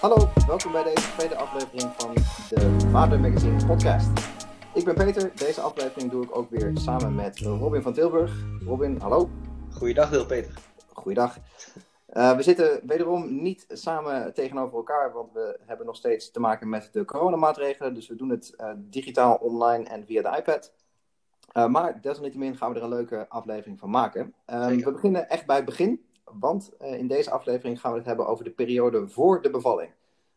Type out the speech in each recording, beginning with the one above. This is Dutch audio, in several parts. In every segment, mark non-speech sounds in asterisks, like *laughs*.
Hallo, welkom bij deze tweede aflevering van de Vader Magazine podcast. Ik ben Peter, deze aflevering doe ik ook weer samen met Robin van Tilburg. Robin, hallo. Goeiedag, Deel Peter. Goeiedag. Uh, we zitten wederom niet samen tegenover elkaar, want we hebben nog steeds te maken met de coronamaatregelen. Dus we doen het uh, digitaal, online en via de iPad. Uh, maar desalniettemin gaan we er een leuke aflevering van maken. we beginnen echt bij het begin. Want uh, in deze aflevering gaan we het hebben over de periode voor de bevalling.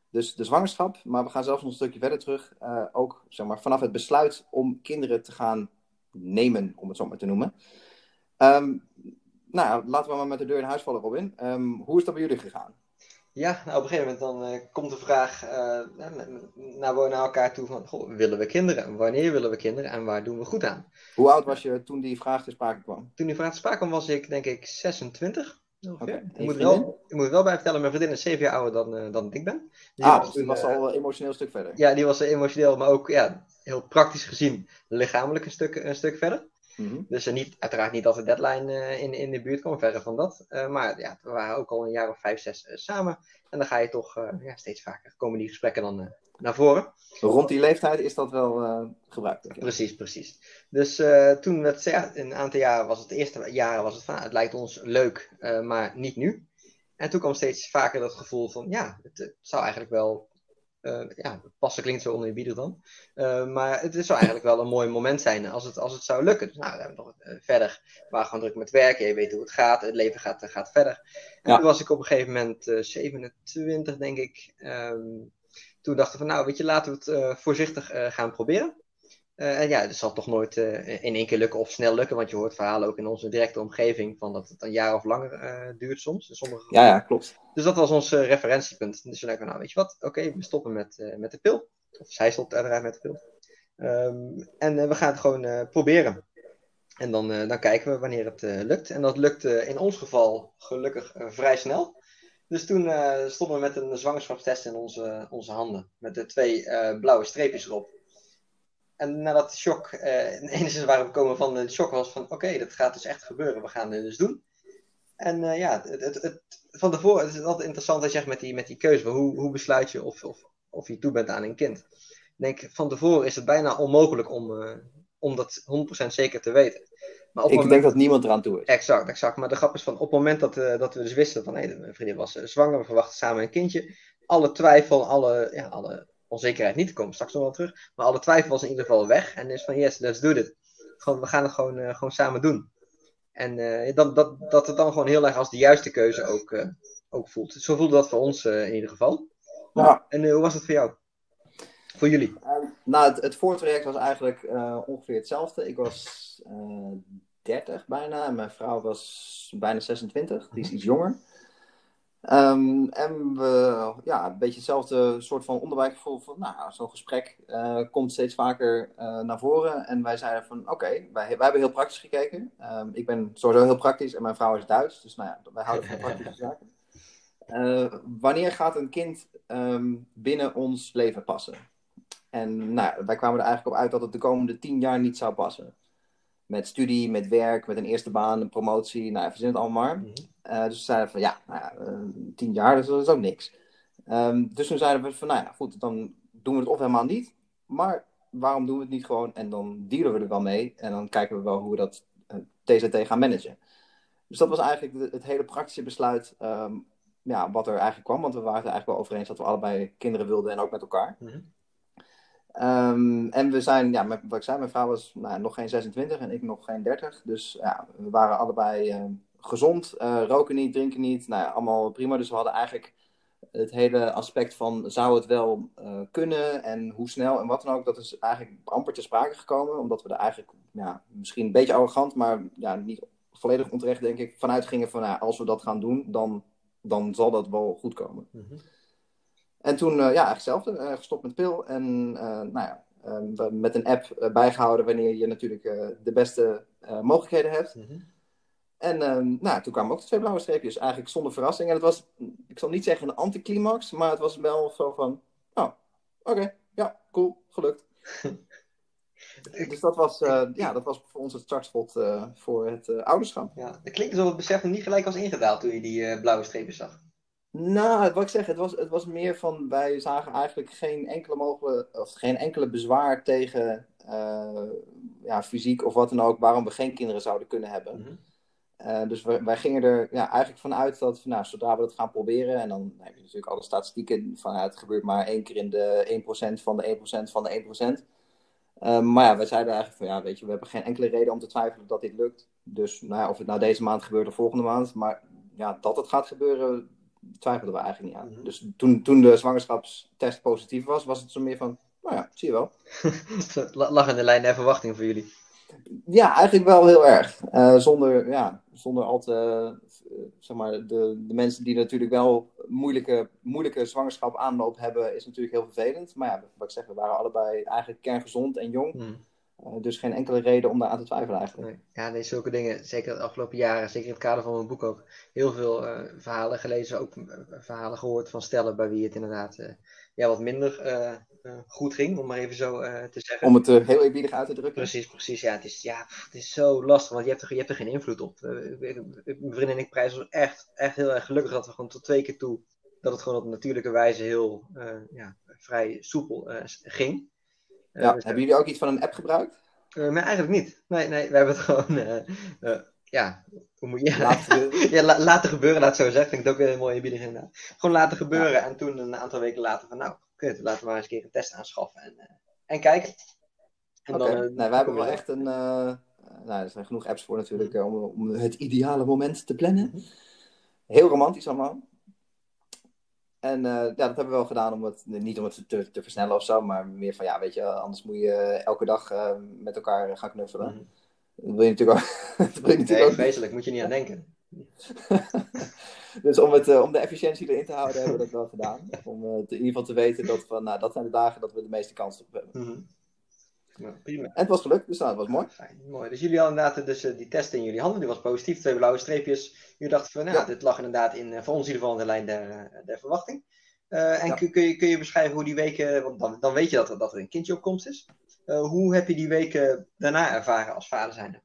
Dus de zwangerschap, maar we gaan zelfs nog een stukje verder terug. Uh, ook zeg maar, vanaf het besluit om kinderen te gaan nemen, om het zo maar te noemen. Um, nou, laten we maar met de deur in huis vallen, Robin. Um, hoe is dat bij jullie gegaan? Ja, nou, op een gegeven moment dan uh, komt de vraag naar, naar elkaar toe van, goh, willen we kinderen? Wanneer willen we kinderen en waar doen we goed aan? Hoe oud was je toen die vraag te sprake kwam? Toen die vraag te sprake kwam was ik denk ik 26. Okay. Ik, moet wel, ik moet wel bij vertellen, mijn vriendin is zeven jaar ouder dan, uh, dan ik ben. Dus ah, was, dus was al een emotioneel stuk verder. Ja, die was emotioneel, maar ook ja, heel praktisch gezien lichamelijk een stuk, een stuk verder. Mm -hmm. Dus uh, niet, uiteraard niet dat de deadline uh, in, in de buurt kwam, verder van dat. maar ja, we waren ook al een jaar of vijf, zes samen. En dan ga je toch ja, steeds vaker komen die gesprekken dan naar voren. Rond die leeftijd is dat wel uh, gebruikt. Precies, precies. Dus uh, toen, het, een aantal jaren was het, de eerste jaren was het van, het lijkt ons leuk, uh, maar niet nu. En toen kwam steeds vaker dat gevoel van, ja, het, het zou eigenlijk wel, ja, passen klinkt zo oneerbiedig dan. maar het zou eigenlijk wel een mooi moment zijn als het, als het zou lukken. Dus nou, we hebben nog verder, we waren gewoon druk met werken, je weet hoe het gaat, het leven gaat, gaat verder. En ja. toen was ik op een gegeven moment 27, denk ik. Um, toen dachten we van, nou, weet je, laten we het uh, voorzichtig uh, gaan proberen. Uh, en ja, het zal toch nooit in één keer lukken of snel lukken, want je hoort verhalen ook in onze directe omgeving van dat het een jaar of langer duurt soms. In sommige ja, ja, klopt. Dus dat was ons referentiepunt. Dus we dachten, nou, weet je wat, oké, okay, we stoppen met, met de pil. Of zij stopt uiteraard met de pil. Um, en we gaan het gewoon proberen. En dan, dan kijken we wanneer het lukt. En dat lukt in ons geval gelukkig vrij snel. Dus toen uh, stonden we met een zwangerschapstest in onze, onze handen. Met de twee uh, blauwe streepjes erop. En nadat de shock, uh, enigszins waar we komen van de shock was van... Oké, dat gaat dus echt gebeuren. We gaan het dus doen. En ja, het, het, van tevoren, het is altijd interessant als je met die, met die keuze. Hoe, hoe besluit je of, of, of je toe bent aan een kind? Ik denk, van tevoren is het bijna onmogelijk om, om dat 100% zeker te weten. Maar op ik moment... denk dat niemand eraan toe is. Exact, exact. Maar de grap is van op het moment dat, uh, dat we dus wisten van hé, hey, mijn vriendin was uh, zwanger, we verwachten samen een kindje. Alle twijfel, alle, ja, alle onzekerheid niet, komen straks nog wel terug. Maar alle twijfel was in ieder geval weg. En is van yes, let's do it. Gewoon, we gaan het gewoon, uh, gewoon samen doen. En dat, dat, dat het dan gewoon heel erg als de juiste keuze ook, ook voelt. Zo voelde dat voor ons in ieder geval. Ja. En hoe was het voor jou? Voor jullie? nou, het, het voortraject was eigenlijk ongeveer hetzelfde. Ik was 30 uh, bijna. En mijn vrouw was bijna 26. Die is iets jonger. Um, en we, ja, een beetje hetzelfde soort van onderwijsgevoel van, nou, zo'n gesprek uh, komt steeds vaker uh, naar voren. En wij zeiden van, oké, okay, wij, wij hebben heel praktisch gekeken. Um, ik ben sowieso heel praktisch en mijn vrouw is Duits. Dus nou ja, wij houden van *laughs* praktische zaken. Uh, wanneer gaat een kind um, binnen ons leven passen? En nou, wij kwamen er eigenlijk op uit dat het de komende tien jaar niet zou passen met studie, met werk, met een eerste baan, een promotie. Nou, verzin het allemaal maar. Mm -hmm. uh, dus we zeiden van ja, nou ja uh, tien jaar, dus dat is ook niks. Um, dus toen zeiden we van nou ja, goed, dan doen we het of helemaal niet. Maar waarom doen we het niet gewoon en dan dealen we er wel mee. En dan kijken we wel hoe we dat uh, eh, TZT gaan managen. Dus dat was eigenlijk het hele praktische besluit um, ja, wat er eigenlijk kwam. Want we waren het eigenlijk wel over eens dat we allebei kinderen wilden en ook met elkaar. Mm -hmm. Um, en we zijn, ja, wat ik zei, mijn vrouw was nou, nog geen 26 en ik nog geen 30. Dus ja, we waren allebei uh, gezond, uh, roken niet, drinken niet. Nou ja, allemaal prima. Dus we hadden eigenlijk het hele aspect van zou het wel uh, kunnen en hoe snel en wat dan ook. Dat is eigenlijk amper te sprake gekomen. Omdat we er eigenlijk, ja, misschien een beetje arrogant, maar ja, niet volledig onterecht denk ik, vanuit gingen van nou, als we dat gaan doen, dan, dan zal dat wel goed komen. -hmm. En toen, uh, ja, hetzelfde, uh, gestopt met pil. En uh, nou ja, met een app bijgehouden wanneer je natuurlijk de beste mogelijkheden hebt. Mm -hmm. En nou, toen kwamen ook de twee blauwe streepjes, eigenlijk zonder verrassing. En het was, ik zal niet zeggen een anticlimax, maar het was wel zo van, oh, oké, okay, ja, cool, gelukt. *laughs* dus dat was, ja, dat was voor ons het startschot voor het ouderschap. Ja, dat klinkt alsof het besef nog niet gelijk was ingedaald toen je die blauwe streepjes zag. Nou, wat ik zeg, het was, het was meer van, wij zagen eigenlijk geen enkele, mogelijke, of geen enkele bezwaar tegen uh, ja, fysiek of wat dan ook, waarom we geen kinderen zouden kunnen hebben. Mhm. Uh, dus wij, wij, gingen er ja, eigenlijk vanuit dat, nou, zodra we dat gaan proberen, en dan heb je natuurlijk alle statistieken van, ja, het gebeurt maar één keer in de 1% van de 1% van de 1%. Uh, maar ja, wij zeiden eigenlijk van, ja, weet je, we hebben geen enkele reden om te twijfelen dat dit lukt. Dus nou ja, of het nou deze maand gebeurt of volgende maand, maar ja, dat het gaat gebeuren, twijfelden we eigenlijk niet aan. Mhm. Dus toen, toen de zwangerschapstest positief was, was het zo meer van, nou ja, zie je wel. *laughs* Lag in de lijn der verwachting voor jullie. Ja, eigenlijk wel heel erg. Uh, zonder, ja, zonder al te, uh, zeg maar, de, de mensen die natuurlijk wel moeilijke, moeilijke zwangerschap aanloop hebben, is natuurlijk heel vervelend. Maar ja, wat ik zeg, we waren allebei eigenlijk kerngezond en jong. Hmm. Uh, dus geen enkele reden om daar aan te twijfelen eigenlijk. Nee. Ja, nee, zulke dingen, zeker de afgelopen jaren, zeker in het kader van mijn boek ook, heel veel uh, verhalen gelezen, ook uh, verhalen gehoord van stellen bij wie het inderdaad ja, wat minder goed ging, om maar even zo te zeggen. Om het heel eerbiedig uit te drukken. Precies, precies. Ja, het is, ja, het is zo lastig, want je hebt er, je hebt er geen invloed op. mijn vriend en ik prijzen ons echt, echt heel erg gelukkig dat we gewoon tot twee keer toe, dat het gewoon op natuurlijke wijze heel ja, vrij soepel ging. Ja, dus, hebben jullie ook iets van een app gebruikt? Uh, nee, eigenlijk niet. Nee, nee, we hebben het *laughs* gewoon, uh, uh, ja, hoe moet je... Laten, *laughs* ja, la, laten gebeuren, laat zo zeggen. Vind ik het ook weer een mooie bieding inderdaad. Gewoon laten gebeuren ja. en toen een aantal weken later van, nou, kut, laten we maar eens een keer een test aanschaffen en, en kijken. En okay. dan, nee, wij hebben wel echt een, nou, er zijn genoeg apps voor natuurlijk, om, om het ideale moment te plannen. Mhm. Heel romantisch allemaal. En uh, ja, dat hebben we wel gedaan om het, niet om het te, te, versnellen of zo, maar meer van ja, weet je, anders moet je elke dag uh, met elkaar gaan knuffelen. Mm. Dat wil je natuurlijk ook. *laughs* dat wil je natuurlijk nee, ook. vreselijk, moet je niet aan denken. *laughs* dus om, het, uh, om de efficiëntie erin te houden, hebben we dat wel gedaan. Om in ieder geval te weten dat van, nou, dat zijn de dagen dat we de meeste kans op hebben. Mm. Prima. En het was gelukt, dus nou, dat was mooi. Fijn, mooi. Dus jullie hadden inderdaad dus, die test in jullie handen, die was positief, twee blauwe streepjes. Jullie dachten van, nou, Ja. dit lag inderdaad in, voor ons in ieder geval in de lijn der, der verwachting. Uh, en Ja. kun, kun, je, kun je beschrijven hoe die weken, want dan, dan weet je dat er, dat er een kindje op komst is. Uh, hoe heb je die weken daarna ervaren als vader zijnde?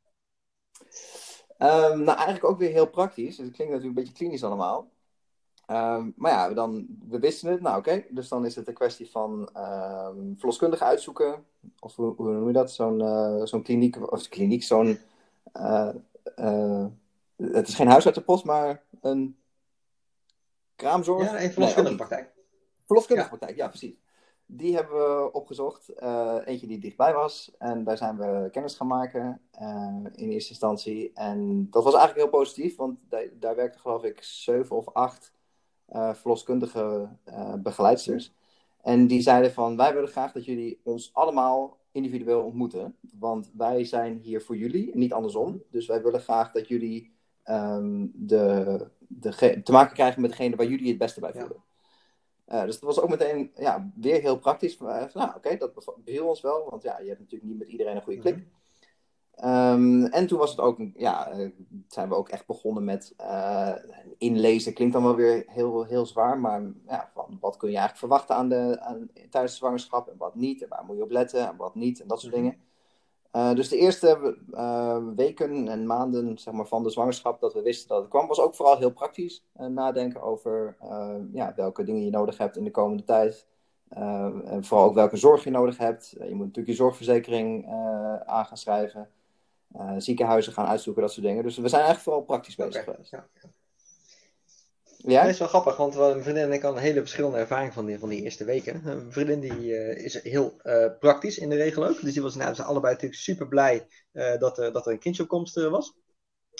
Ehm, nou, eigenlijk ook weer heel praktisch. Dus het klinkt natuurlijk een beetje klinisch allemaal. Ehm, maar ja, dan, we wisten het. Nou, oké. Dus dan is het een kwestie van ehm verloskundige uitzoeken. Of hoe, hoe noem je dat? Zo'n eh, zo'n kliniek. Of kliniek, zo'n. eh, het is geen huisartsenpost, maar een kraamzorg. Ja, een verloskundige praktijk. Verloskundige praktijk, ja, precies. Die hebben we opgezocht. Eentje die dichtbij was. En daar zijn we kennis gaan maken in eerste instantie. En dat was eigenlijk heel positief, want da- daar werkten geloof ik zeven of acht eh, verloskundige eh, begeleidsters. En die zeiden van, wij willen graag dat jullie ons allemaal individueel ontmoeten. Want wij zijn hier voor jullie, en niet andersom. Dus wij willen graag dat jullie ehm, de, de, te maken krijgen met degene waar jullie het beste bij Ja. voelen. Eh, dus dat was ook meteen ja, weer heel praktisch. Uh, nou, oké, dat bev- beviel ons wel, want ja, je hebt natuurlijk niet met iedereen een goede klik. Mhm. Ehm, en toen was het ook, ja, eh, zijn we ook echt begonnen met eh, inlezen. Klinkt dan wel weer heel, heel zwaar, maar ja, van wat kun je eigenlijk verwachten aan de, aan, tijdens de zwangerschap en wat niet. En waar moet je op letten en wat niet en dat soort Mhm. dingen. Eh, dus de eerste weken en maanden zeg maar, van de zwangerschap dat we wisten dat het kwam, was ook vooral heel praktisch. Nadenken over ja, welke dingen je nodig hebt in de komende tijd. En vooral ook welke zorg je nodig hebt. Je moet natuurlijk je zorgverzekering aan gaan schrijven. Eh, ziekenhuizen gaan uitzoeken, dat soort dingen. Dus we zijn eigenlijk vooral praktisch bezig geweest. ja. Jij? Dat is wel grappig, want mijn vriendin en ik hadden een hele verschillende ervaring van die, van die eerste weken. Mijn vriendin die, eh, is heel eh, praktisch in de regel ook. Dus die was nou, ze allebei natuurlijk super blij dat, er, dat er een kindje op komst eh, was.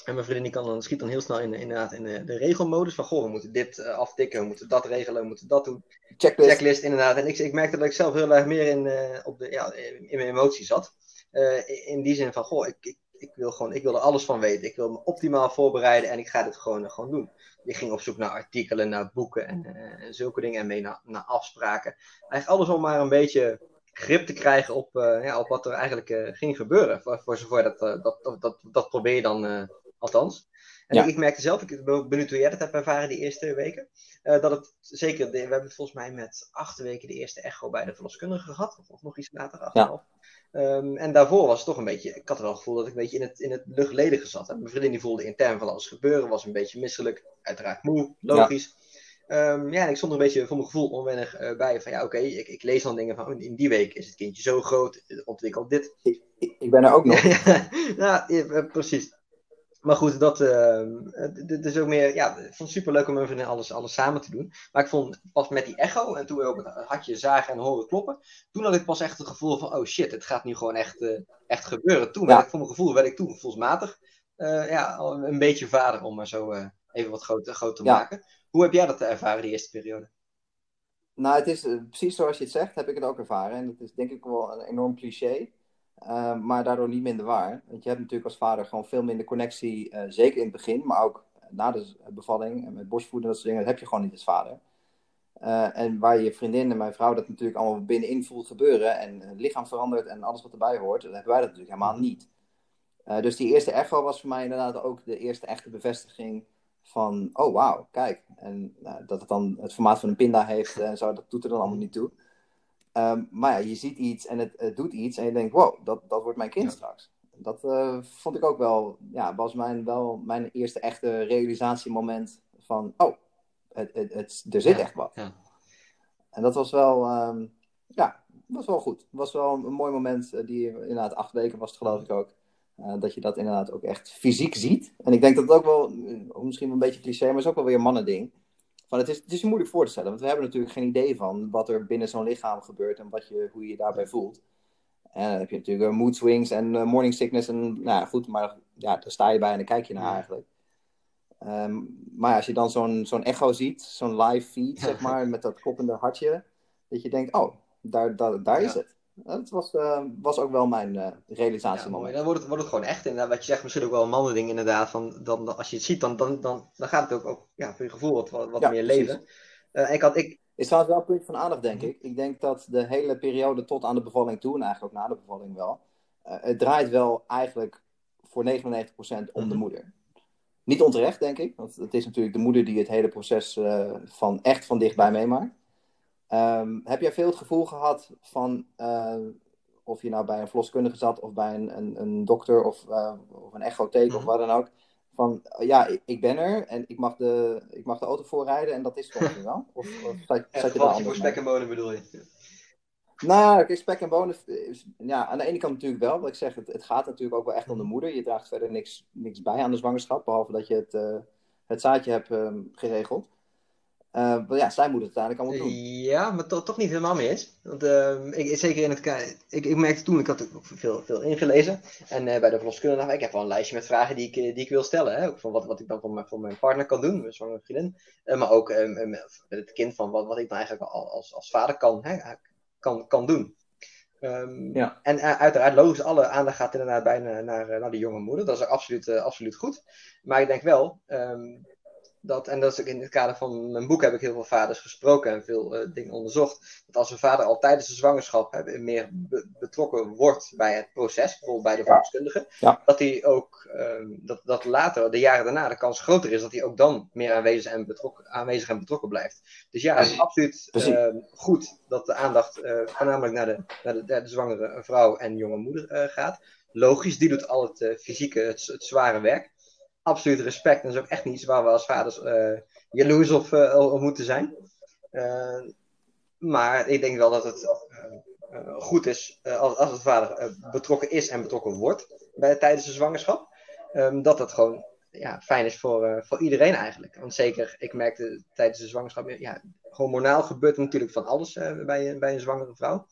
En mijn vriendin die kan dan, schiet dan heel snel in, inderdaad in de, de regelmodus. Van goh, we moeten dit aftikken, we moeten dat regelen, we moeten dat doen. Checklist. Checklist inderdaad. En ik, ik merkte dat ik zelf heel erg meer in, op de, ja, in, in mijn emotie zat. Eh, in die zin van, goh, ik, ik, ik, wil gewoon, ik wil er alles van weten. Ik wil me optimaal voorbereiden en ik ga dit gewoon, eh, gewoon doen. Ik ging op zoek naar artikelen, naar boeken en, eh, en zulke dingen. En mee naar, naar afspraken. Eigenlijk alles om maar een beetje grip te krijgen op, ja, op wat er eigenlijk ging gebeuren. Voor, voor zover dat, dat, dat, dat, dat probeer je dan althans. En Ja. ik, merkte zelf, ik ben benieuwd hoe jij dat hebt ervaren die eerste weken. dat het zeker, we hebben het volgens mij met acht weken de eerste echo bij de verloskundige gehad. Of, nog iets later, acht en Ja. Ehm, en daarvoor was het toch een beetje, ik had er wel het gevoel dat ik een beetje in het, in het luchtledige zat. Hè. Mijn vriendin die voelde intern van alles gebeuren, was een beetje misselijk, uiteraard moe, logisch. Ehm, ja, en ik stond er een beetje voor mijn gevoel onwennig bij. Van ja, oké, ik, ik, lees dan dingen van oh, in die week is het kindje zo groot, ontwikkelt dit. Ik, ik ben er ook nog. *laughs* ja, precies. Maar goed, dat uh, is ook meer. Ja, ik vond het super leuk om vriendin alles, alles samen te doen. Maar ik vond pas met die echo en toen we ook het hartje zagen en horen kloppen. Toen had ik pas echt het gevoel van: oh shit, het gaat nu gewoon echt, uh, echt gebeuren. Toen werd ik, voor mijn gevoel, werd ik toen gevoelsmatig uh, ja, een beetje vader om maar zo uh, even wat groot, groot te maken. Hoe heb jij dat ervaren, die eerste periode? Nou, het is precies zoals je het zegt, heb ik het ook ervaren. En dat is denk ik wel een enorm cliché. Ehm, maar daardoor niet minder waar. Want je hebt natuurlijk als vader gewoon veel minder connectie, uh, zeker in het begin, maar ook na de bevalling en met borstvoeding, dat soort dingen, dat heb je gewoon niet als vader. Uh, en waar je vriendin en mijn vrouw dat natuurlijk allemaal binnenin voelt gebeuren en het lichaam verandert en alles wat erbij hoort, dan hebben wij dat natuurlijk helemaal niet. Dus die eerste echo was voor mij inderdaad ook de eerste echte bevestiging van, oh wauw, kijk. En dat het dan het formaat van een pinda heeft en zo, dat doet er dan allemaal niet toe. Ehm, maar ja, je ziet iets en het, doet iets en je denkt, wow, dat, dat wordt mijn kind straks. Dat uh, vond ik ook wel, ja, was mijn, wel mijn eerste echte realisatiemoment van, oh, het, het, het er zit echt wat. Ja. En dat was wel, um, ja, was wel goed. Was wel een mooi moment, uh, die inderdaad acht weken was het geloof ik ook. Uh, dat je dat inderdaad ook echt fysiek ziet. En ik denk dat het ook wel, misschien een beetje cliché, maar is ook wel weer een mannending. Van het, is, het is moeilijk voor te stellen, want we hebben natuurlijk geen idee van wat er binnen zo'n lichaam gebeurt en wat je, hoe je je daarbij voelt. En dan heb je natuurlijk mood swings en uh, morning sickness. En nou ja, goed, maar ja, daar sta je bij en dan kijk je naar eigenlijk. Um, maar als je dan zo'n zo'n echo ziet, zo'n live feed, zeg *laughs* maar, met dat kloppende hartje, dat je denkt, oh, daar, daar, daar is het. Dat was, uh, was ook wel mijn uh, realisatiemoment. Ja, dan wordt het, wordt het gewoon echt. En wat je zegt, misschien ook wel een mannending inderdaad. Van, dan, als je het ziet, dan, dan, dan, dan gaat het ook, ook ja, voor je gevoel wat, wat meer leven. Uh, ik had, ik... Is trouwens wel een punt van aandacht, denk ik. Ik denk dat de hele periode tot aan de bevalling toe, en eigenlijk ook na de bevalling wel, het draait wel eigenlijk voor 99% om de mhm. moeder. Niet onterecht, denk ik. Want het is natuurlijk de moeder die het hele proces van echt van dichtbij meemaakt. Um, heb jij veel het gevoel gehad van uh, of je nou bij een verloskundige zat of bij een, een, een dokter of, uh, of een echotheek mm -hmm. of mhm. wat dan ook? Van ja, ik, ik, ben er en ik mag, de, ik mag de auto voorrijden en dat is ongeveer wel? Of, of *laughs* zat, zat je daar voor spek en bonen bedoel je? Nou, kijk, spek en bonen, ja, aan de ene kant natuurlijk wel. Wat ik zeg, het, het gaat natuurlijk ook wel echt om de mhm. moeder. Je draagt verder niks, niks bij aan de zwangerschap, behalve dat je het, uh, het zaadje hebt um, geregeld. Uh, ja, zij moet het uiteindelijk allemaal doen. Ja, maar to toch niet helemaal mee eens. Want uh, ik, zeker in het ik, ik merkte toen, ik had veel, veel ingelezen. En uh, bij de verloskundige, nou, ik heb wel een lijstje met vragen die ik, die ik wil stellen. Hè? Ook van wat, wat ik dan voor mijn, voor mijn partner kan doen, mijn zwangere vriendin. maar ook met het kind van wat, wat ik dan eigenlijk als, als vader kan, hè, kan, kan doen. Um, ja. En uiteraard, logisch, alle aandacht gaat inderdaad bijna naar, naar de jonge moeder. Dat is absoluut, absoluut goed. Maar ik denk wel, um, dat, en dat is ook in het kader van mijn boek heb ik heel veel vaders gesproken en veel uh, dingen onderzocht. Dat als een vader al tijdens de zwangerschap hè, meer betrokken wordt bij het proces, bijvoorbeeld bij de verloskundige, ja. dat hij ook, uh, dat, dat later, de jaren daarna, de kans groter is dat hij ook dan meer aanwezig en betrokken, aanwezig en betrokken blijft. Dus ja, het is absoluut uh, goed dat de aandacht eh, voornamelijk naar de, naar de, de, zwangere vrouw en jonge moeder gaat. Logisch, die doet al het fysieke, het, het zware werk absoluut respect. En dat is ook echt niets waar we als vaders uh, jaloers op, uh, op, moeten zijn. Uh, maar ik denk wel dat het goed is als, als het vader betrokken is en betrokken wordt bij, tijdens de zwangerschap. Um, dat dat gewoon ja, fijn is voor, voor iedereen eigenlijk. Want zeker, ik merkte tijdens de zwangerschap, ja, hormonaal gebeurt natuurlijk van alles bij, bij een zwangere vrouw.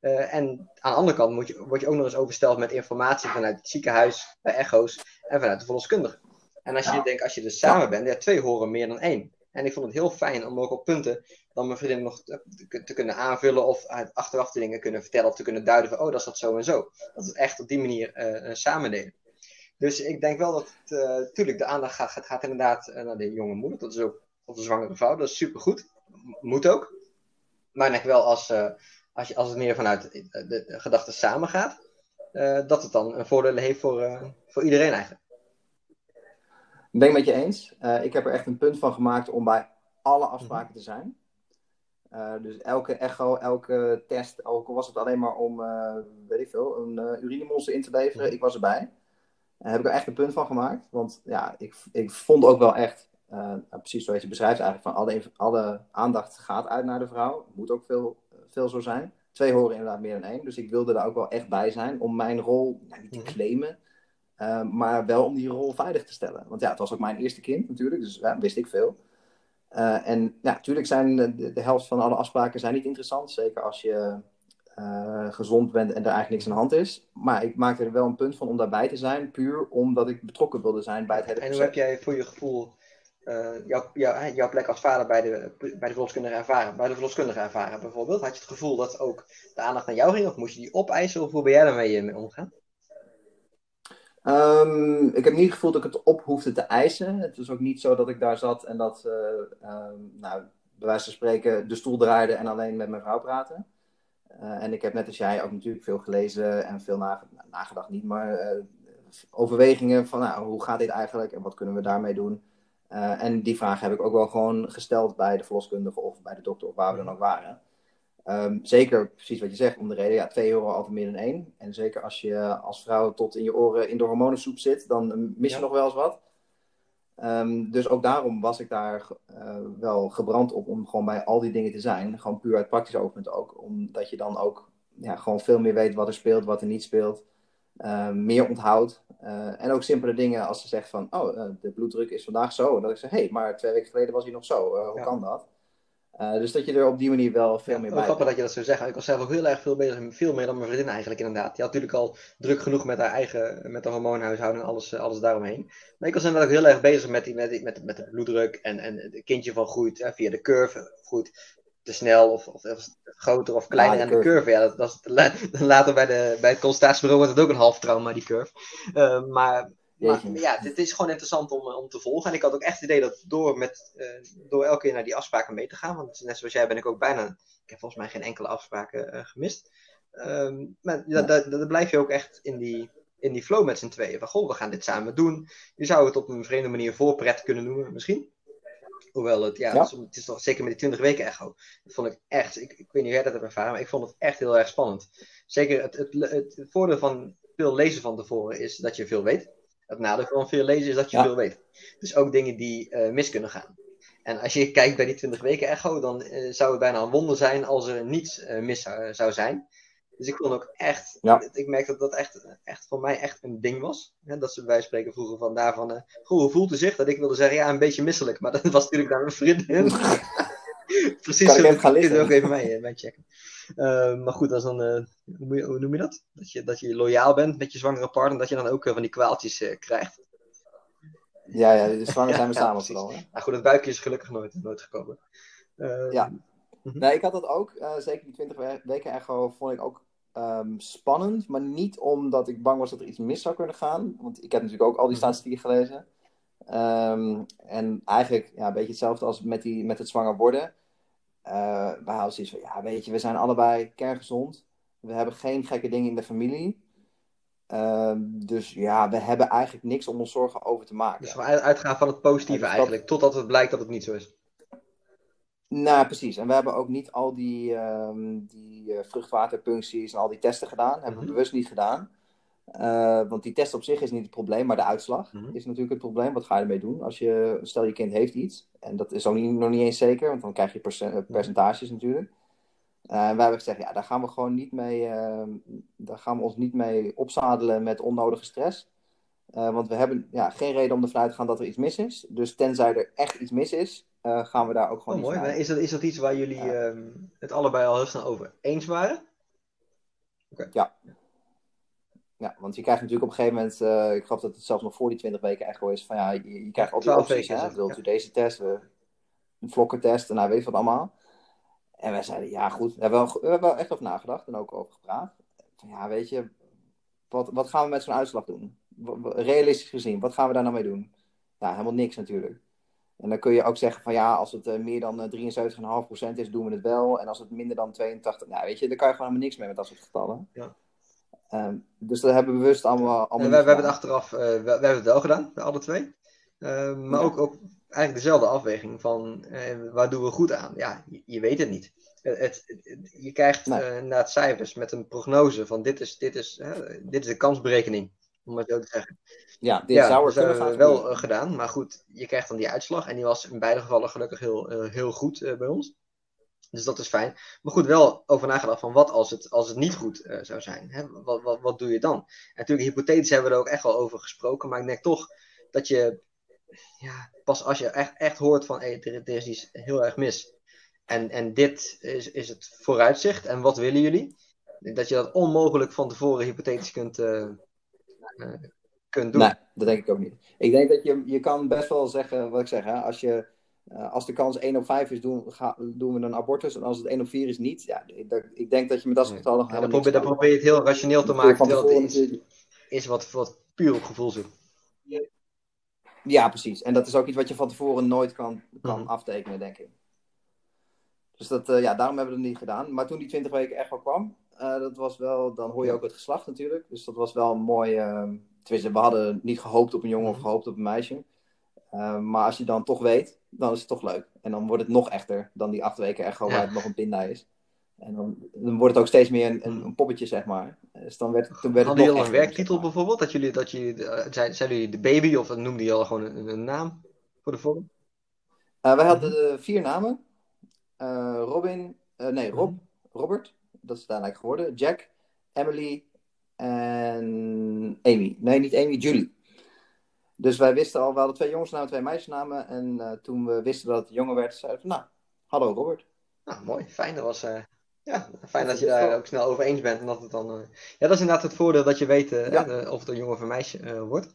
En aan de andere kant moet je, word je ook nog eens oversteld met informatie vanuit het ziekenhuis, bij echo's en vanuit de verloskundige. En als je ja. denkt, als je dus samen bent, ja, twee horen meer dan één. En ik vond het heel fijn om ook op punten dan mijn vriendin nog te, te, kunnen aanvullen of achteraf de dingen kunnen vertellen of te kunnen duiden van, oh, dat is dat zo en zo. Dat het echt op die manier uh, samen deden. Dus ik denk wel dat, het, uh, de aandacht gaat, gaat, gaat inderdaad uh, naar de jonge moeder. Dat is ook op de zwangere vrouw, dat is supergoed. Moet ook. Maar ik denk wel als, als, je, als het meer vanuit de, de, de gedachten samen gaat, dat het dan een voordeel heeft voor, voor iedereen eigenlijk. Ik ben het met je eens. Uh, ik heb er echt een punt van gemaakt om bij alle afspraken mhm. te zijn. Uh, dus elke echo, elke test, ook al was het alleen maar om, uh, weet ik veel, een uh, urinemonster in te leveren, mhm. ik was erbij. Daar heb ik er echt een punt van gemaakt. Want ja, ik, ik vond ook wel echt precies zoals je beschrijft eigenlijk, van alle, alle aandacht gaat uit naar de vrouw. Moet ook veel, veel zo zijn. Twee horen inderdaad meer dan één. Dus ik wilde daar ook wel echt bij zijn om mijn rol nou, niet te mhm. claimen. Uh, maar wel om die rol veilig te stellen. Want ja, het was ook mijn eerste kind natuurlijk, dus ja, wist ik veel. Uh, en ja, natuurlijk zijn de, de, helft van alle afspraken zijn niet interessant. Zeker als je uh, gezond bent en er eigenlijk niks aan de hand is. Maar ik maakte er wel een punt van om daarbij te zijn, puur omdat ik betrokken wilde zijn bij het hele. En hoe heb jij voor je gevoel uh, jouw, plek als vader bij de, bij de verloskundige ervaren? Bij de verloskundige ervaren bijvoorbeeld? Had je het gevoel dat ook de aandacht naar jou ging? Of moest je die opeisen? Of hoe ben jij daarmee mee omgaan? Um, ik heb niet het gevoel dat ik het op hoefde te eisen. Het was ook niet zo dat ik daar zat en dat, uh, nou, bij wijze van spreken, de stoel draaide en alleen met mijn vrouw praten. Uh, en ik heb net als jij ook natuurlijk veel gelezen en veel nage nagedacht, niet, maar uh, overwegingen van nou, hoe gaat dit eigenlijk en wat kunnen we daarmee doen. en die vraag heb ik ook wel gewoon gesteld bij de verloskundige of bij de dokter of waar we dan ook waren. Um, zeker precies wat je zegt, om de reden, ja, twee euro altijd meer dan één. En zeker als je als vrouw tot in je oren in de hormonensoep zit, dan mis je nog wel eens wat. Um, dus ook daarom was ik daar uh, wel gebrand op om gewoon bij al die dingen te zijn. Gewoon puur uit praktisch oogpunt ook. Omdat je dan ook ja, gewoon veel meer weet wat er speelt, wat er niet speelt. Uh, meer onthoudt. Uh, en ook simpele dingen als ze zegt van, oh, de bloeddruk is vandaag zo. En dat ik zeg, hé, hey, maar twee weken geleden was hij nog zo. hoe ja. kan dat? Uh, dus dat je er op die manier wel veel meer bij bent. Grappig dat je dat zo zegt. Ik was zelf ook heel erg veel bezig, veel meer dan mijn vriendin eigenlijk inderdaad. Die had natuurlijk al druk genoeg met haar eigen, met de hormoonhuishouden en alles, alles daaromheen. Maar ik was inderdaad ook heel erg bezig met, die, met, die, met, met de bloeddruk en, en het kindje van groeit hè, via de curve, groeit te snel of, of, of groter of kleiner ja, de curve. curve. Ja, dat, dat is, *laughs* later bij, de, bij het consultatiebureau wordt het ook een half trauma, die curve. Uh, maar maar, ja, het is gewoon interessant om, eh, om te volgen. En ik had ook echt het idee dat door, met, uh, door elke keer naar die afspraken mee te gaan, want net zoals jij ben ik ook bijna, ik heb volgens mij geen enkele afspraken uh, gemist. Um, maar ja. dan blijf je ook echt in die, in die flow met z'n tweeën. Van goh, we gaan dit samen doen. Je zou het op een vreemde manier voorpret kunnen noemen, misschien. Hoewel het, ja, ja. Het, is, toch zeker met die 20 weken echo. Dat vond ik echt, ik, ik weet niet hoe jij dat hebt ervaren, maar ik vond het echt heel erg spannend. Zeker het, het, het, het voordeel van veel lezen van tevoren is dat je veel weet. Het nadeel van veel lezen is dat je veel weet. Dus ook dingen die uh, mis kunnen gaan. En als je kijkt bij die 20 weken echo, dan uh, zou het bijna een wonder zijn als er niets uh, mis zou, zou, zijn. Dus ik vond ook echt, ja. ik merkte dat dat echt, echt voor mij echt een ding was. Hè, dat ze bij spreken vroegen van daarvan, goh, hoe voelt u zich? Dat ik wilde zeggen, ja, een beetje misselijk. Maar *laughs* dat was natuurlijk naar mijn vriendin. *laughs* Precies, kan ik even gaan liggen? ook even mee, mee checken. Uh, maar goed, als dan, uh, hoe, hoe, noem je dat? Dat je, dat je loyaal bent met je zwangere partner, dat je dan ook uh, van die kwaaltjes krijgt. Ja, ja, de zwanger *laughs* zijn we samen vooral. Goed, het buikje is gelukkig nooit, nooit gekomen. Ehm, ja. Mhm. Nee, ik had dat ook. zeker die 20 weken echo vond ik ook um, spannend. Maar niet omdat ik bang was dat er iets mis zou kunnen gaan. Want ik heb natuurlijk ook al die mhm. statistieken gelezen. Um, en eigenlijk ja, een beetje hetzelfde als met, die, met het zwanger worden. Uh, we houden zoiets van, ja, weet je, we zijn allebei kerngezond. We hebben geen gekke dingen in de familie. Uh, dus ja, we hebben eigenlijk niks om ons zorgen over te maken. Dus we uitgaan van het positieve dus eigenlijk, totdat het blijkt dat het niet zo is. Nou, precies. En we hebben ook niet al die, um, die uh, vruchtwaterpuncties en al die testen gedaan. Dat hebben we mhm. bewust niet gedaan. Uh, want die test op zich is niet het probleem, maar de uitslag mm -hmm. is natuurlijk het probleem. Wat ga je ermee doen? Als je, stel je kind heeft iets, en dat is ook niet, nog niet eens zeker, want dan krijg je percent, percentages natuurlijk. Uh, wij hebben gezegd, ja, daar gaan we gewoon niet mee, uh, daar gaan we ons niet mee opzadelen met onnodige stress. want we hebben ja, geen reden om ervan uit te gaan dat er iets mis is. Dus tenzij er echt iets mis is, gaan we daar ook gewoon oh, niet mooi. Is dat, is dat iets waar jullie. Ehm, het allebei al heel snel over eens waren? Okay. Ja. Ja, want je krijgt natuurlijk op een gegeven moment, uh, ik geloof dat het zelfs nog voor die 20 weken echo is, van ja, je, je krijgt altijd opties. Weken, Wilt u deze test, uh, een vlokkentest en nou weet je wat allemaal. En wij zeiden, ja goed, we hebben, wel, we hebben wel echt over nagedacht en ook over gepraat. Van, ja, weet je, wat, wat gaan we met zo'n uitslag doen? Realistisch gezien, wat gaan we daar nou mee doen? Ja, helemaal niks natuurlijk. En dan kun je ook zeggen van ja, als het uh, meer dan uh, 73,5% is, doen we het wel. En als het minder dan 82, nou weet je, daar kan je gewoon helemaal niks mee met dat soort getallen. Ja. Um, dus dat hebben we bewust allemaal. allemaal we, we hebben het achteraf, uh, we, we, hebben het wel gedaan, alle twee. Uh, maar ja. ook, ook eigenlijk dezelfde afweging van uh, waar doen we goed aan? Ja, je, je weet het niet. Het, het, het, je krijgt nee. na het cijfers met een prognose van dit is, dit is, dit is de kansberekening, om het zo te zeggen. Ja, dit Ja, zou er dat kunnen hebben gaan we wel eh, gedaan. Maar goed, je krijgt dan die uitslag. En die was in beide gevallen gelukkig heel, eh, heel goed eh, bij ons. Dus dat is fijn. Maar goed, wel over nagedacht van wat als het, als het niet goed eh, zou zijn. Hè? Wat, wat, wat doe je dan? En natuurlijk, hypothetisch hebben we er ook echt wel over gesproken. Maar ik denk toch dat je, ja, pas als je echt, echt hoort van hey, er, is iets heel erg mis. En, en dit is, is het vooruitzicht. En wat willen jullie? Dat je dat onmogelijk van tevoren hypothetisch kunt, eh, eh, kunt doen. Nee, dat denk ik ook niet. Ik denk dat je, je kan best wel zeggen, wat ik zeg, hè, als, je, eh, als de kans 1 op 5 is, doen, ga, doen we een abortus. En als het 1 op 4 is, niet. Ja, ik, denk dat je met dat soort getallen Ja, dan, helemaal probeer, dan je het heel rationeel te maken, terwijl het is, wat, wat puur op gevoel zit. Ja, precies. En dat is ook iets wat je van tevoren nooit kan, kan Mhm. aftekenen, denk ik. Dus dat, eh, ja, daarom hebben we het niet gedaan. Maar toen die 20 weken echt wel kwam, eh, dat was wel, dan hoor je ook het geslacht natuurlijk. Dus dat was wel een mooi. tenminste, we hadden niet gehoopt op een jongen of Mhm. gehoopt op een meisje. Eh, maar als je dan toch weet, dan is het toch leuk. En dan wordt het nog echter dan die acht weken echo Ja. waar het nog een pinda is. En dan, dan wordt het ook steeds meer een, een, een poppetje, zeg maar. Dus dan werd, toen werd het Hadden jullie al een werktitel zeg maar. bijvoorbeeld? Dat jullie, dat jullie, eh, zijn, zijn jullie de baby of noemden jullie al gewoon een, een naam voor de vorm? Eh, wij hadden eh, vier namen. Robin, nee, Rob, Mhm. Robert, dat is uiteindelijk geworden. Jack, Emily en Amy. Nee, niet Amy, Julie. Dus wij wisten al, we hadden twee jongensnamen, twee meisjesnamen. En eh, toen we wisten dat het jongen werd, zeiden we van, nou, hallo Robert. Nou, mooi. Fijn. Dat was, eh, ja, fijn dat je daar ook snel over eens bent. En dat het dan, eh, ja, dat is inderdaad het voordeel dat je weet Ja. of het een jongen of een meisje eh, wordt.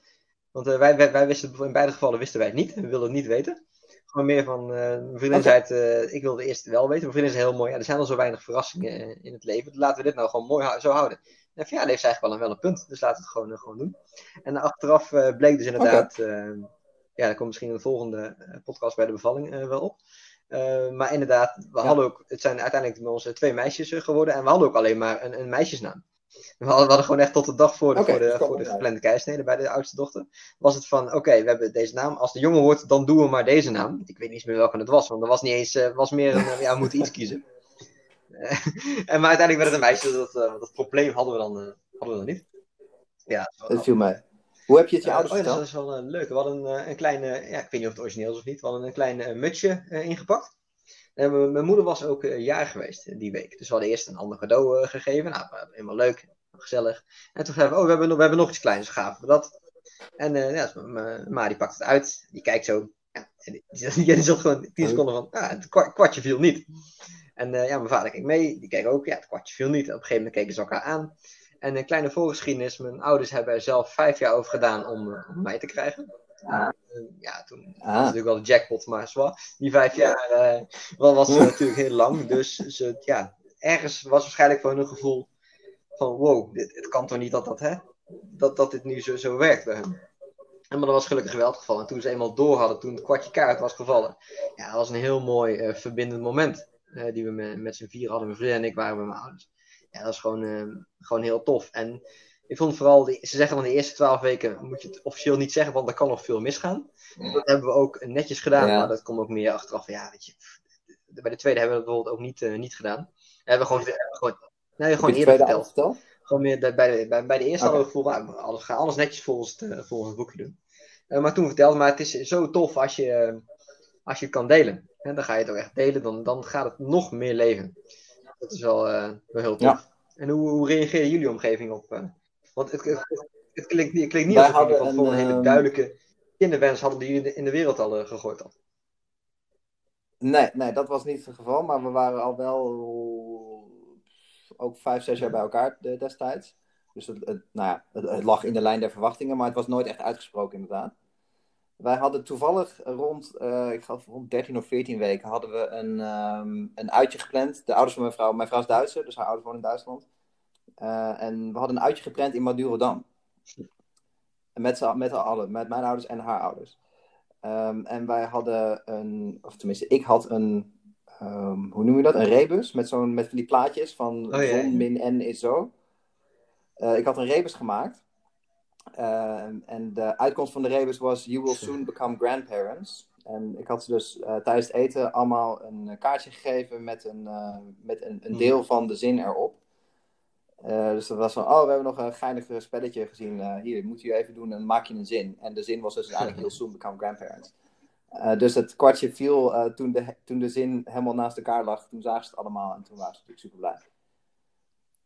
Want wij, wij, wij wisten, in beide gevallen wisten wij het niet. We wilden het niet weten. Gewoon meer van, eh, mijn vriendin zei het, eh, ik wilde eerst wel weten. Mijn vriendin is heel mooi. Ja, er zijn al zo weinig verrassingen eh, in het leven. Laten we dit nou gewoon mooi hou- zo houden. En van, ja, dat heeft eigenlijk wel een, wel een punt. Dus laten we het gewoon, gewoon doen. En achteraf bleek dus inderdaad, ja, dat komt misschien in de volgende podcast bij de bevalling wel op. Maar inderdaad, we Ja. hadden ook, het zijn uiteindelijk bij ons twee meisjes geworden. En we hadden ook alleen maar een, een meisjesnaam. We hadden, gewoon echt tot de dag voor de, voor de, voor geplande keisnede bij de oudste dochter. Was het van, oké, we hebben deze naam. Als de jongen wordt, dan doen we maar deze naam. Ik weet niet meer welke het was. Want er was niet eens, eh, was meer een, ja, we moeten iets kiezen. Eh, *laughs* en maar uiteindelijk werd het een meisje. Dat, eh, dat probleem hadden we dan, hadden we dan niet. Ja, dat viel mij. Hoe heb je het je ouders oh ja, dat is wel leuk. We hadden een, een klein, eh, ja, ik weet niet of het origineel is of niet, we hadden een klein mutsje ingepakt. En mijn- moeder was ook eh, jaar geweest eh, die week. Dus we hadden eerst een ander cadeau eh, gegeven. Nou, helemaal leuk, gezellig. En toen zeiden we, oh, we hebben, nog- we hebben nog iets kleins, gaven dat. En eh, ja, dus die pakt het uit, die kijkt zo. Ja, en die, die, zat gewoon tien seconden van, ah, het kwa- kwartje viel niet. En ja, mijn vader keek mee, die keek ook, ja, het kwartje viel niet. Op een gegeven moment keken ze elkaar aan. En een kleine voorgeschiedenis, mijn ouders hebben er zelf vijf jaar over gedaan om, om mij te krijgen. Ah. Ja, toen was Ah. natuurlijk wel de jackpot, maar zwaar. Die vijf jaar wel, was eh, *laughs* natuurlijk heel lang. Dus ze, ja, ergens was waarschijnlijk voor hun een gevoel van wow, dit, het kan toch niet dat, dat, hè, dat, dat dit nu zo, zo werkt bij hun. En maar dat was gelukkig wel het geval. En toen ze eenmaal door hadden, toen het kwartje kaart was gevallen. Ja, dat was een heel mooi eh, verbindend moment. eh, die we met, met z'n vier hadden. Mijn vriend en ik waren bij mijn ouders. Ja, dat was gewoon, gewoon heel tof. En ik vond vooral, die, ze zeggen dan de eerste twaalf weken moet je het officieel niet zeggen, want er kan nog veel misgaan. Dat hebben we ook netjes gedaan, Ja. maar dat komt ook meer achteraf. Ja, weet je, bij de tweede hebben we dat bijvoorbeeld ook niet, eh, niet gedaan. We gewoon, hebben we gewoon, nee, gewoon eerder verteld. verteld? Gewoon meer de- bij, de, bij, bij de eerste Oké. hadden we het gevoel, nou, alles, ga alles netjes volgens het, eh, volgens het boekje doen. Eh, maar toen vertelde, maar het is zo tof als je, als je het kan delen. En dan ga je het ook echt delen, dan, dan gaat het nog meer leven. Dat is wel, wel heel tof. Ja. En hoe, hoe reageerde jullie omgeving op? Want het, het, het klinkt, niet- het klinkt niet alsof jullie van een hele ehm, duidelijke kinderwens hadden die jullie in de wereld al eh, gegooid had. Nee, nee, dat was niet het geval. Maar we waren al wel ook vijf, zes jaar bij elkaar de- destijds. Dus het, het, nou ja, het, het lag in de lijn der verwachtingen, maar het was nooit echt uitgesproken inderdaad. Wij hadden toevallig rond, eh, ik geloof rond 13 of 14 weken, hadden we een, ehm, een uitje gepland. De ouders van mijn vrouw, mijn vrouw is Duitser, dus haar ouders wonen in Duitsland. Eh, en we hadden een uitje gepland in Madurodam. Met, z'n- met allen, met mijn ouders en haar ouders. Ehm, en wij hadden een, of tenminste, ik had een, ehm, hoe noem je dat? Een rebus met, zo'n, met van die plaatjes van Oh, zon min n is zo. Eh, ik had een rebus gemaakt. Ehm, en de uitkomst van de rebus was You will soon become grandparents. En ik had ze dus eh, tijdens het eten allemaal een kaartje gegeven met een, met een, een Hmm. deel van de zin erop. Uh, dus dat was van, oh, we hebben nog een geinig spelletje gezien. Uh, hier, moet je even doen en maak je een zin. En de zin was dus uiteindelijk heel *laughs* soon become grandparents. Uh, dus het kwartje viel toen, de, toen de zin helemaal naast elkaar lag. Toen zagen ze het allemaal en toen waren ze natuurlijk super blij.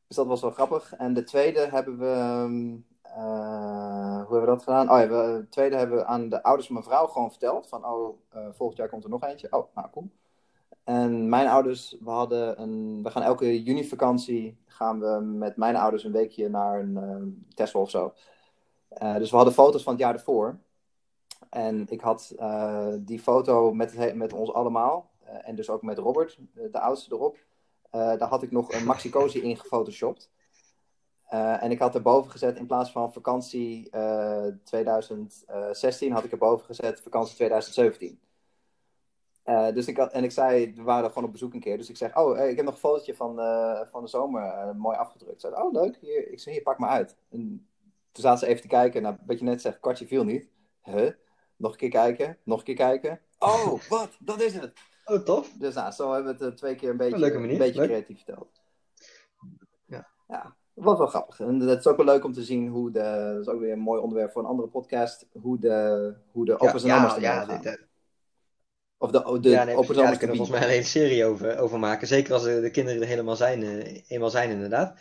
Dus dat was wel grappig. En de tweede hebben we. Um, hoe hebben we dat gedaan? Oh ja, de tweede hebben we aan de ouders van mijn vrouw gewoon verteld. Van, oh, volgend jaar komt er nog eentje. Oh, nou, cool. En mijn ouders, we, hadden een, we gaan elke junivakantie gaan we met mijn ouders een weekje naar een uh, Tesla of zo. Uh, dus we hadden foto's van het jaar ervoor. En ik had uh, die foto met, met ons allemaal. en dus ook met Robert, de oudste erop. daar had ik nog een Maxi Cozy in gefotoshopt. en ik had erboven gezet, in plaats van vakantie 2016, had ik erboven gezet vakantie 2017. Uh, dus ik had, en ik zei, we waren gewoon op bezoek een keer. Dus ik zeg, oh, ik heb nog een fotootje van, uh, van de zomer uh, mooi afgedrukt. Ze zei, oh, leuk. Hier, ik zei, hier, pak maar uit. En toen zaten ze even te kijken. Nou, wat je net zegt, kwartje viel niet. Huh? Nog een keer kijken, nog een keer kijken. Oh, *laughs* wat? Dat is het. Oh, tof. Dus nou, zo hebben we het twee keer een beetje, een beetje creatief verteld. Ja. ja. Wat wel grappig. En het is ook wel leuk om te zien hoe de. Dat is ook weer een mooi onderwerp voor een andere podcast. Hoe de, hoe de ja, en ja, ja, of de, de ja, nee, ja, daar kunnen we volgens mij een hele serie over, over maken. Zeker als de, de kinderen er helemaal zijn, uh, eenmaal zijn, inderdaad.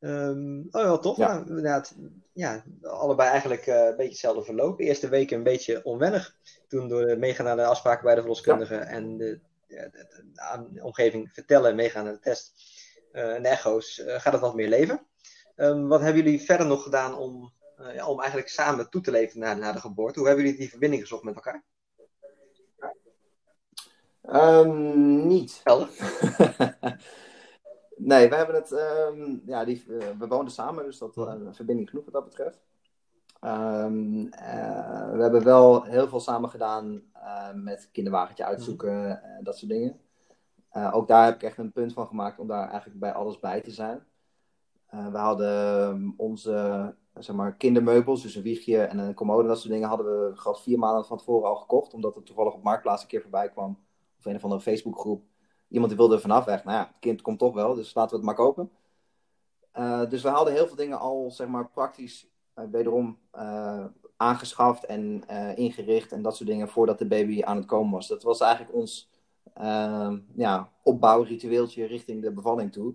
Um, oh, wel tof. Ja. Nou, inderdaad, ja, allebei eigenlijk uh, een beetje hetzelfde verloop. De eerste weken een beetje onwennig. Toen door de meegaan naar de afspraken bij de verloskundige ja. en de, de, omgeving vertellen, meegaan naar de test uh, en de echo's, gaat het wat meer leven. Um, wat hebben jullie verder nog gedaan om, ja, om eigenlijk samen toe te leven na, na de geboorte? Hoe hebben jullie die verbinding gezocht met elkaar? Um, niet. *laughs* nee, we hebben het. Um, ja, die, uh, we woonden samen, dus dat uh, verbinding genoeg wat dat betreft. Um, uh, we hebben wel heel veel samen gedaan met kinderwagentje uitzoeken en dat soort dingen. ook daar heb ik echt een punt van gemaakt om daar eigenlijk bij alles bij te zijn. we hadden onze zeg maar, kindermeubels, dus een wiegje en een commode en dat soort dingen, hadden we gewoon vier maanden van tevoren al gekocht, omdat het toevallig op Marktplaats een keer voorbij kwam of een of andere Facebookgroep. Iemand die wilde er vanaf weg. Nou ja, het kind komt toch wel, dus laten we het maar kopen. Uh, dus we hadden heel veel dingen al, zeg maar, praktisch uh, wederom uh, aangeschaft en ingericht en dat soort dingen voordat de baby aan het komen was. Dat was eigenlijk ons ja, opbouwritueeltje richting de bevalling toe.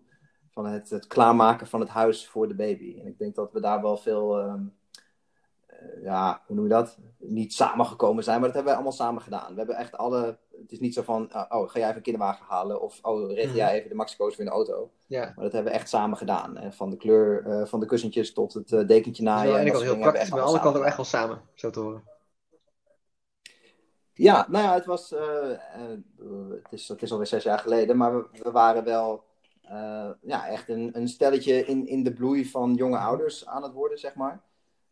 Van het, het, klaarmaken van het huis voor de baby. En ik denk dat we daar wel veel eh, ja, hoe noem je dat? Niet samengekomen zijn, maar dat hebben wij allemaal samen gedaan. We hebben echt alle. Het is niet zo van, uh, oh, ga jij even een kinderwagen halen? Of, oh, red jij mhm. even de Maxico's voor in de auto? Ja. Maar dat hebben we echt samen gedaan. En van de kleur uh, van de kussentjes tot het uh, dekentje naaien. en ik had heel praktisch, maar alle kanten ook echt wel samen, zo te horen. Ja, nou ja, het was. het, is, het is alweer zes jaar geleden, maar we, we waren wel. ja, echt een, een stelletje in, in de bloei van jonge ouders aan het worden, zeg maar.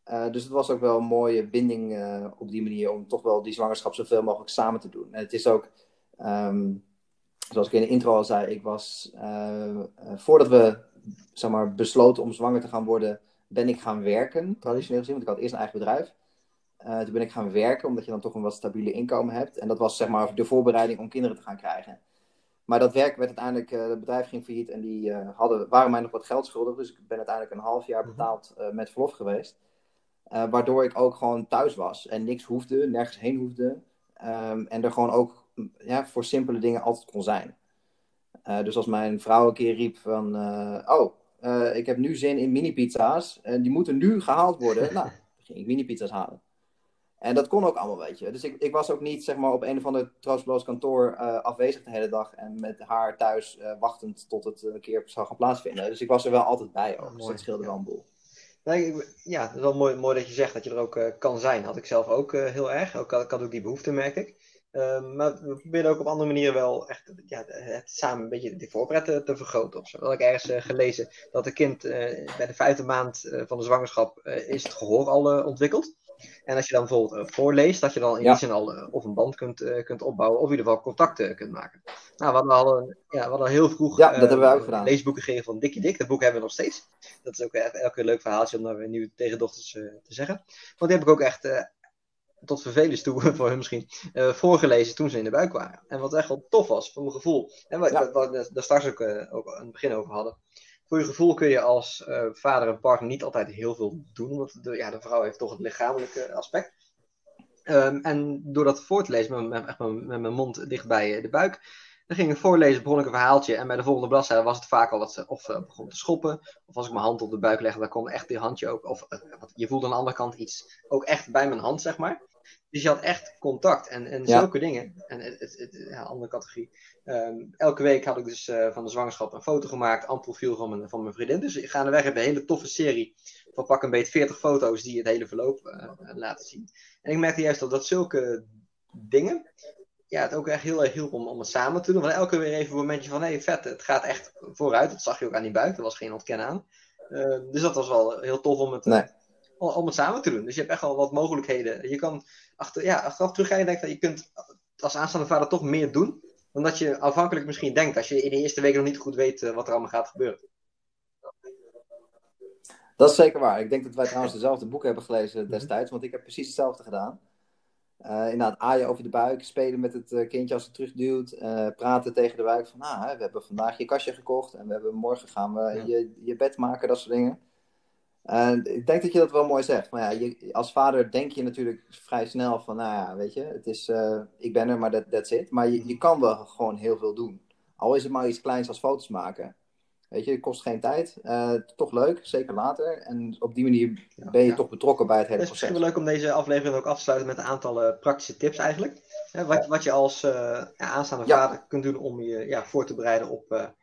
Uh, dus het was ook wel een mooie binding uh, op die manier om toch wel die zwangerschap zoveel mogelijk samen te doen. En het is ook, um, zoals ik in de intro al zei, ik was, uh, voordat we zeg maar, besloten om zwanger te gaan worden, ben ik gaan werken, traditioneel gezien, want ik had eerst een eigen bedrijf. toen ben ik gaan werken, omdat je dan toch een wat stabiele inkomen hebt. En dat was zeg maar de voorbereiding om kinderen te gaan krijgen. Maar dat werk werd uiteindelijk, het bedrijf ging failliet en die hadden, waren mij nog wat geld schuldig. Dus ik ben uiteindelijk een half jaar mhm. betaald met verlof geweest. Uh, waardoor ik ook gewoon thuis was en niks hoefde, nergens heen hoefde. Um, en er gewoon ook ja, voor simpele dingen altijd kon zijn. Uh, dus als mijn vrouw een keer riep van, uh, oh, ik heb nu zin in mini-pizza's en die moeten nu gehaald worden. *laughs* nou, dan ging ik mini-pizza's halen. En dat kon ook allemaal, weet je. Dus ik, ik was ook niet, zeg maar, op een of ander troostloos kantoor afwezig de hele dag en met haar thuis wachtend tot het een keer zou gaan plaatsvinden. Dus ik was er wel altijd bij ook. dus dat scheelde wel een boel. Nee, ja, het is wel mooi, mooi dat je zegt dat je er ook uh, kan zijn. Had ik zelf ook uh, heel erg. Ook, ik had ook die behoefte, merk ik. Uh, maar we proberen ook op andere manieren wel echt ja, het samen een beetje de voorpret te, te vergroten. Ofzo. Dat ik ergens uh, gelezen dat een kind bij de vijfde maand van de zwangerschap is het gehoor al ontwikkeld. En als je dan bijvoorbeeld uh, voorleest, dat je dan in die zin al uh, of een band kunt, uh, kunt opbouwen, of in ieder geval contacten kunt maken. Nou, we hadden al, ja, we hadden heel vroeg ja, dat hebben we ook gedaan. leesboeken gegeven van Dikkie Dik. Dat boek hebben we nog steeds. Dat is ook elke keer een leuk verhaaltje om naar weer nieuwe tegendochters te zeggen. Want die heb ik ook echt tot vervelens toe *laughs* voor hun misschien, uh, voorgelezen toen ze in de buik waren. En wat echt wel tof was, voor mijn gevoel. En wat, ja. wat, we daar straks ook, uh, ook aan het begin over hadden. Voor je gevoel kun je als eh, vader en partner niet altijd heel veel doen, want de, ja, de vrouw heeft toch het lichamelijke aspect. Ehm, en door dat voor te lezen met, met, mijn mond dicht bij de buik, dan ging ik voorlezen, begon ik een verhaaltje. En bij de volgende bladzijde was het vaak al dat ze of uh, begon te schoppen. Of als ik mijn hand op de buik legde, dan kon echt die handje ook. Of uh, je voelde aan de andere kant iets ook echt bij mijn hand, zeg maar. Dus je had echt contact en, en ja. zulke dingen. En het, het, het, ja, andere categorie. Um, elke week had ik dus uh, van de zwangerschap een foto gemaakt, aan profiel van mijn, van mijn vriendin. Dus ik ga de weg heb een hele toffe serie van pak een beetje 40 foto's die het hele verloop laten zien. En ik merkte juist dat, dat zulke dingen, ja, het ook echt heel erg hielp om, om het samen te doen. Want elke keer weer even een momentje van, hé, hey, vet, het gaat echt vooruit. Dat zag je ook aan die buik, er was geen ontkennen aan. Uh, dus dat was wel heel tof om het, nee. Om, het samen te doen. Dus je hebt echt wel wat mogelijkheden. Je kan achter, ja, achteraf teruggaan en denken dat je kunt als aanstaande vader toch meer doen. Dan dat je afhankelijk misschien denkt, als je in de eerste week nog niet goed weet uh, wat er allemaal gaat gebeuren. Dat is zeker waar. Ik denk dat wij *laughs* trouwens dezelfde boek hebben gelezen destijds, want ik heb precies hetzelfde gedaan. Uh, inderdaad, aaien over de buik, spelen met het uh, kindje als het terugduwt, uh, praten tegen de buik van, nou, we hebben vandaag je kastje gekocht en we hebben, morgen gaan we ja. je, je bed maken, dat soort dingen. Ik denk dat je dat wel mooi zegt. Maar ja, je, als vader denk je natuurlijk vrij snel van, nou ja, weet je, het is, ik ben er, maar that, that's it. Maar je, je kan wel gewoon heel veel doen. Al is het maar iets kleins als foto's maken. Weet je, het kost geen tijd. Uh, toch leuk, zeker later. En op die manier ben je ja. toch betrokken bij het hele proces. Het is misschien wel leuk om deze aflevering ook af te sluiten met een aantal uh, praktische tips eigenlijk. Hè, wat, wat je als uh, aanstaande vader kunt doen om je ja, voor te bereiden op,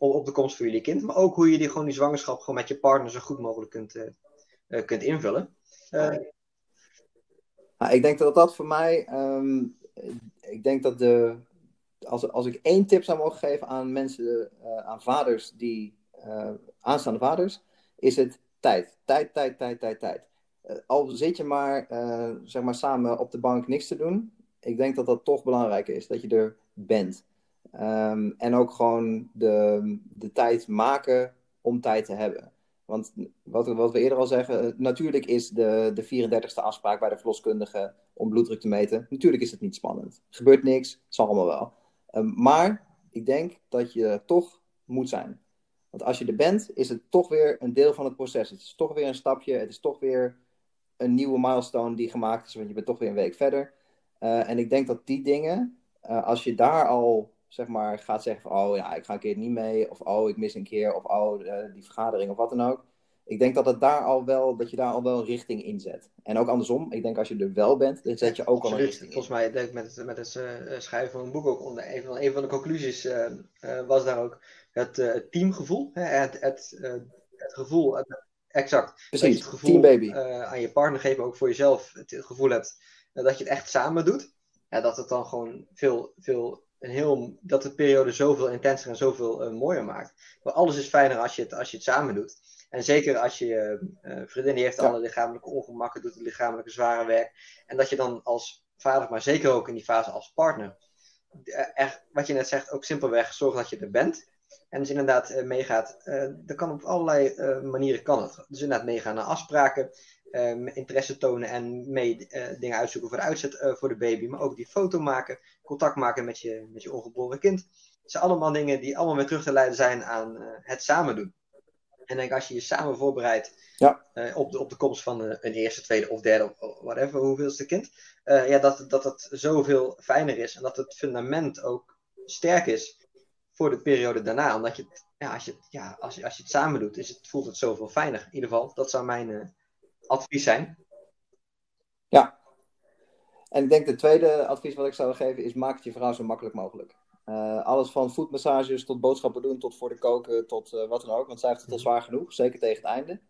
op, de komst van jullie kind. Maar ook hoe je die, gewoon die zwangerschap gewoon met je partner zo goed mogelijk kunt, kunt invullen. Nou, ik denk dat dat voor mij... Um, ik denk dat de als, als ik één tip zou mogen geven aan mensen, aan vaders die, aanstaande vaders, is het tijd. Tijd, tijd, tijd, tijd, tijd. Al zit je maar, zeg maar samen op de bank niks te doen, ik denk dat dat toch belangrijk is, dat je er bent. Um, en ook gewoon de, de tijd maken om tijd te hebben. Want wat, wat we eerder al zeggen, natuurlijk is de, de 34ste afspraak bij de verloskundige om bloeddruk te meten. Natuurlijk is het niet spannend. Gebeurt niks, het zal allemaal wel. Um, maar ik denk dat je toch moet zijn. Want als je er bent, is het toch weer een deel van het proces. Het is toch weer een stapje. Het is toch weer een nieuwe milestone die gemaakt is, want je bent toch weer een week verder. Uh, en ik denk dat die dingen, uh, als je daar al zeg maar gaat zeggen van, oh ja, ik ga een keer niet mee, of oh, ik mis een keer, of oh, uh, die vergadering, of wat dan ook. Ik denk dat, het daar al wel, dat je daar al wel een richting in zet. En ook andersom, ik denk als je er wel bent, dan zet je ook al een richting Volgens mij, denk ik met het, met het uh, schrijven van een boek ook, onder een, van, een van de conclusies uh, was daar ook het teamgevoel. Hè? Het, het, het gevoel, het, exact. Precies, het gevoel, teambaby. aan je partner geven, ook voor jezelf het gevoel hebt dat je het echt samen doet. Ja, dat het dan gewoon veel, veel een heel, dat de periode zoveel intenser en zoveel mooier maakt. Maar alles is fijner als je het, als je het samen doet. En zeker als je uh, vriendin heeft ja. alle lichamelijke ongemakken, doet het lichamelijke zware werk. En dat je dan als vader, maar zeker ook in die fase als partner, wat je net zegt, ook simpelweg zorgt dat je er bent. En dus inderdaad meegaat. Dat kan op allerlei manieren kan het. Dus inderdaad meegaan naar afspraken, interesse tonen en mee dingen uitzoeken voor de uitzet voor de baby. Maar ook die foto maken, contact maken met je, met je ongeboren kind. Het zijn allemaal dingen die allemaal weer terug te leiden zijn aan het samen doen. En denk als je je samen voorbereidt ja. uh, op, de, op de komst van een, een, eerste, tweede of derde, of whatever, hoeveelste kind, uh, ja, dat, dat het zoveel fijner is en dat het fundament ook sterk is voor de periode daarna. Omdat je, ja, als je, ja, als je, als je het samen doet, is het, voelt het zoveel fijner. In ieder geval, dat zou mijn advies zijn. Ja. En ik denk de tweede advies wat ik zou geven is: maak het je vrouw zo makkelijk mogelijk. Uh, alles van voetmassages tot boodschappen doen, tot voor de koken, tot uh, wat dan ook. Want zij heeft het al zwaar genoeg, zeker tegen het einde.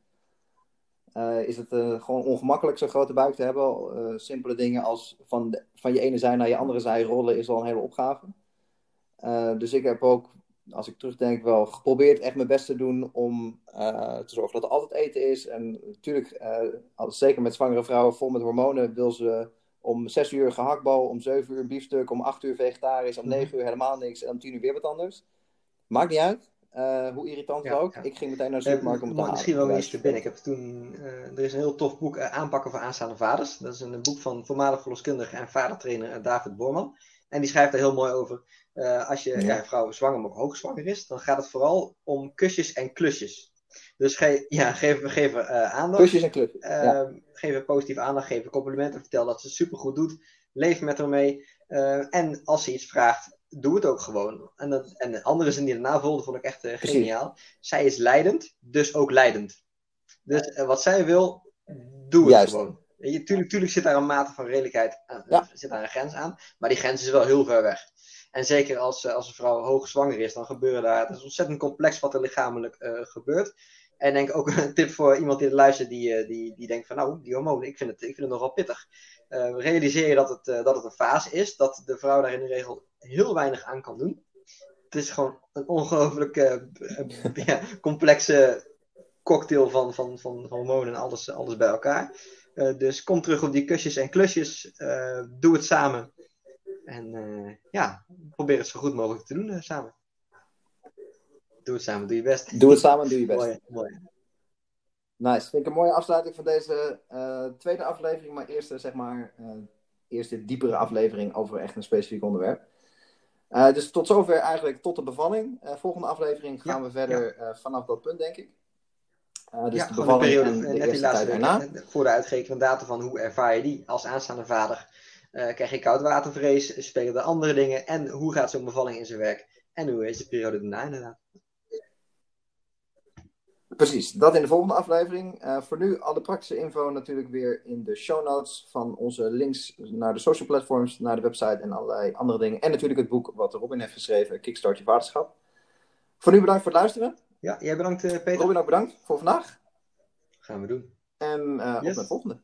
Uh, is het gewoon ongemakkelijk zo'n grote buik te hebben. simpele dingen als van, de, van je ene zij naar je andere zij rollen is al een hele opgave. dus ik heb ook, als ik terugdenk, wel geprobeerd echt mijn best te doen om te zorgen dat er altijd eten is. En natuurlijk, zeker met zwangere vrouwen vol met hormonen, wil ze om 6 uur gehaktbal, om 7 uur biefstuk, om 8 uur vegetarisch, om 9 uur helemaal niks en om 10 uur weer wat anders. Maakt niet uit. Uh, hoe irritant ja, ook. Ja. Ik ging meteen naar de supermarkt om het te halen. Misschien wel eens te binnen. Ik heb toen, er is een heel tof boek, Aanpakken voor aanstaande vaders. Dat is een boek van voormalig verloskundige en vadertrainer David Borman. En die schrijft daar heel mooi over. Eh, als je Ja. ja. vrouw zwanger, maar ook hoogzwanger is, dan gaat het vooral om kusjes en klusjes. Dus ge ja, geef, geef er eh, aandacht. Kusjes en clubjes. ja. Ehm, Geef haar positief aandacht, geef haar complimenten, vertel dat ze het supergoed doet. Leef met haar mee. Eh, en als ze iets vraagt, doe het ook gewoon. En, dat, en de andere zin die daarna volgde, vond ik echt geniaal. Zij is leidend, dus ook leidend. Dus wat zij wil, doe het Juist. gewoon. Je, tuurlijk, tuurlijk zit daar een mate van redelijkheid aan, Ja. zit daar een grens aan, maar die grens is wel heel ver weg. En zeker als, eh, als een vrouw hoogzwanger is, dan gebeuren daar, het is ontzettend complex wat er lichamelijk eh, gebeurt. En denk ook *laughs* een tip voor iemand die er luistert, die, eh, die, die denkt van nou, die hormonen, ik vind het, ik vind het nogal pittig. Eh, realiseer je dat het, eh, dat het een fase is, dat de vrouw daar in de regel heel weinig aan kan doen. Het is gewoon een ongelooflijk eh, eh, *laughs* ja, complexe cocktail van, van, van hormonen en alles, alles bij elkaar. Eh, dus kom terug op die kusjes en klusjes. eh, doe het samen. En eh, ja, probeer het zo goed mogelijk te doen samen. Doe het samen, doe je best. Doe het samen, doe je *laughs* best. Mooi, mooi. Nice. Vind ik een mooie afsluiting van deze tweede aflevering, maar eerste, zeg maar, eh, eerste diepere aflevering over echt een specifiek onderwerp. Dus tot zover eigenlijk tot de bevalling. Volgende aflevering gaan Ja, we verder vanaf dat punt, denk ik. Eh, dus ja, de gewoon de bevalling periode, en eh, de net die eerste laatste tijd week, daarna. eh, voor de uitgerekende datum van hoe ervaar je die als aanstaande vader. Eh, krijg je koudwatervrees, spelen er andere dingen en hoe gaat zo'n bevalling in zijn werk? En hoe is de periode daarna inderdaad? Precies, dat in de volgende aflevering. Eh, voor nu alle praktische info natuurlijk weer in de show notes van onze links naar de social platforms, naar de website en allerlei andere dingen. En natuurlijk het boek wat Robin heeft geschreven, Kickstart je vaderschap. Voor nu bedankt voor het luisteren. Ja, jij bedankt eh, Peter. Robin ook bedankt voor vandaag. Gaan we doen. En eh op Yes. naar de volgende.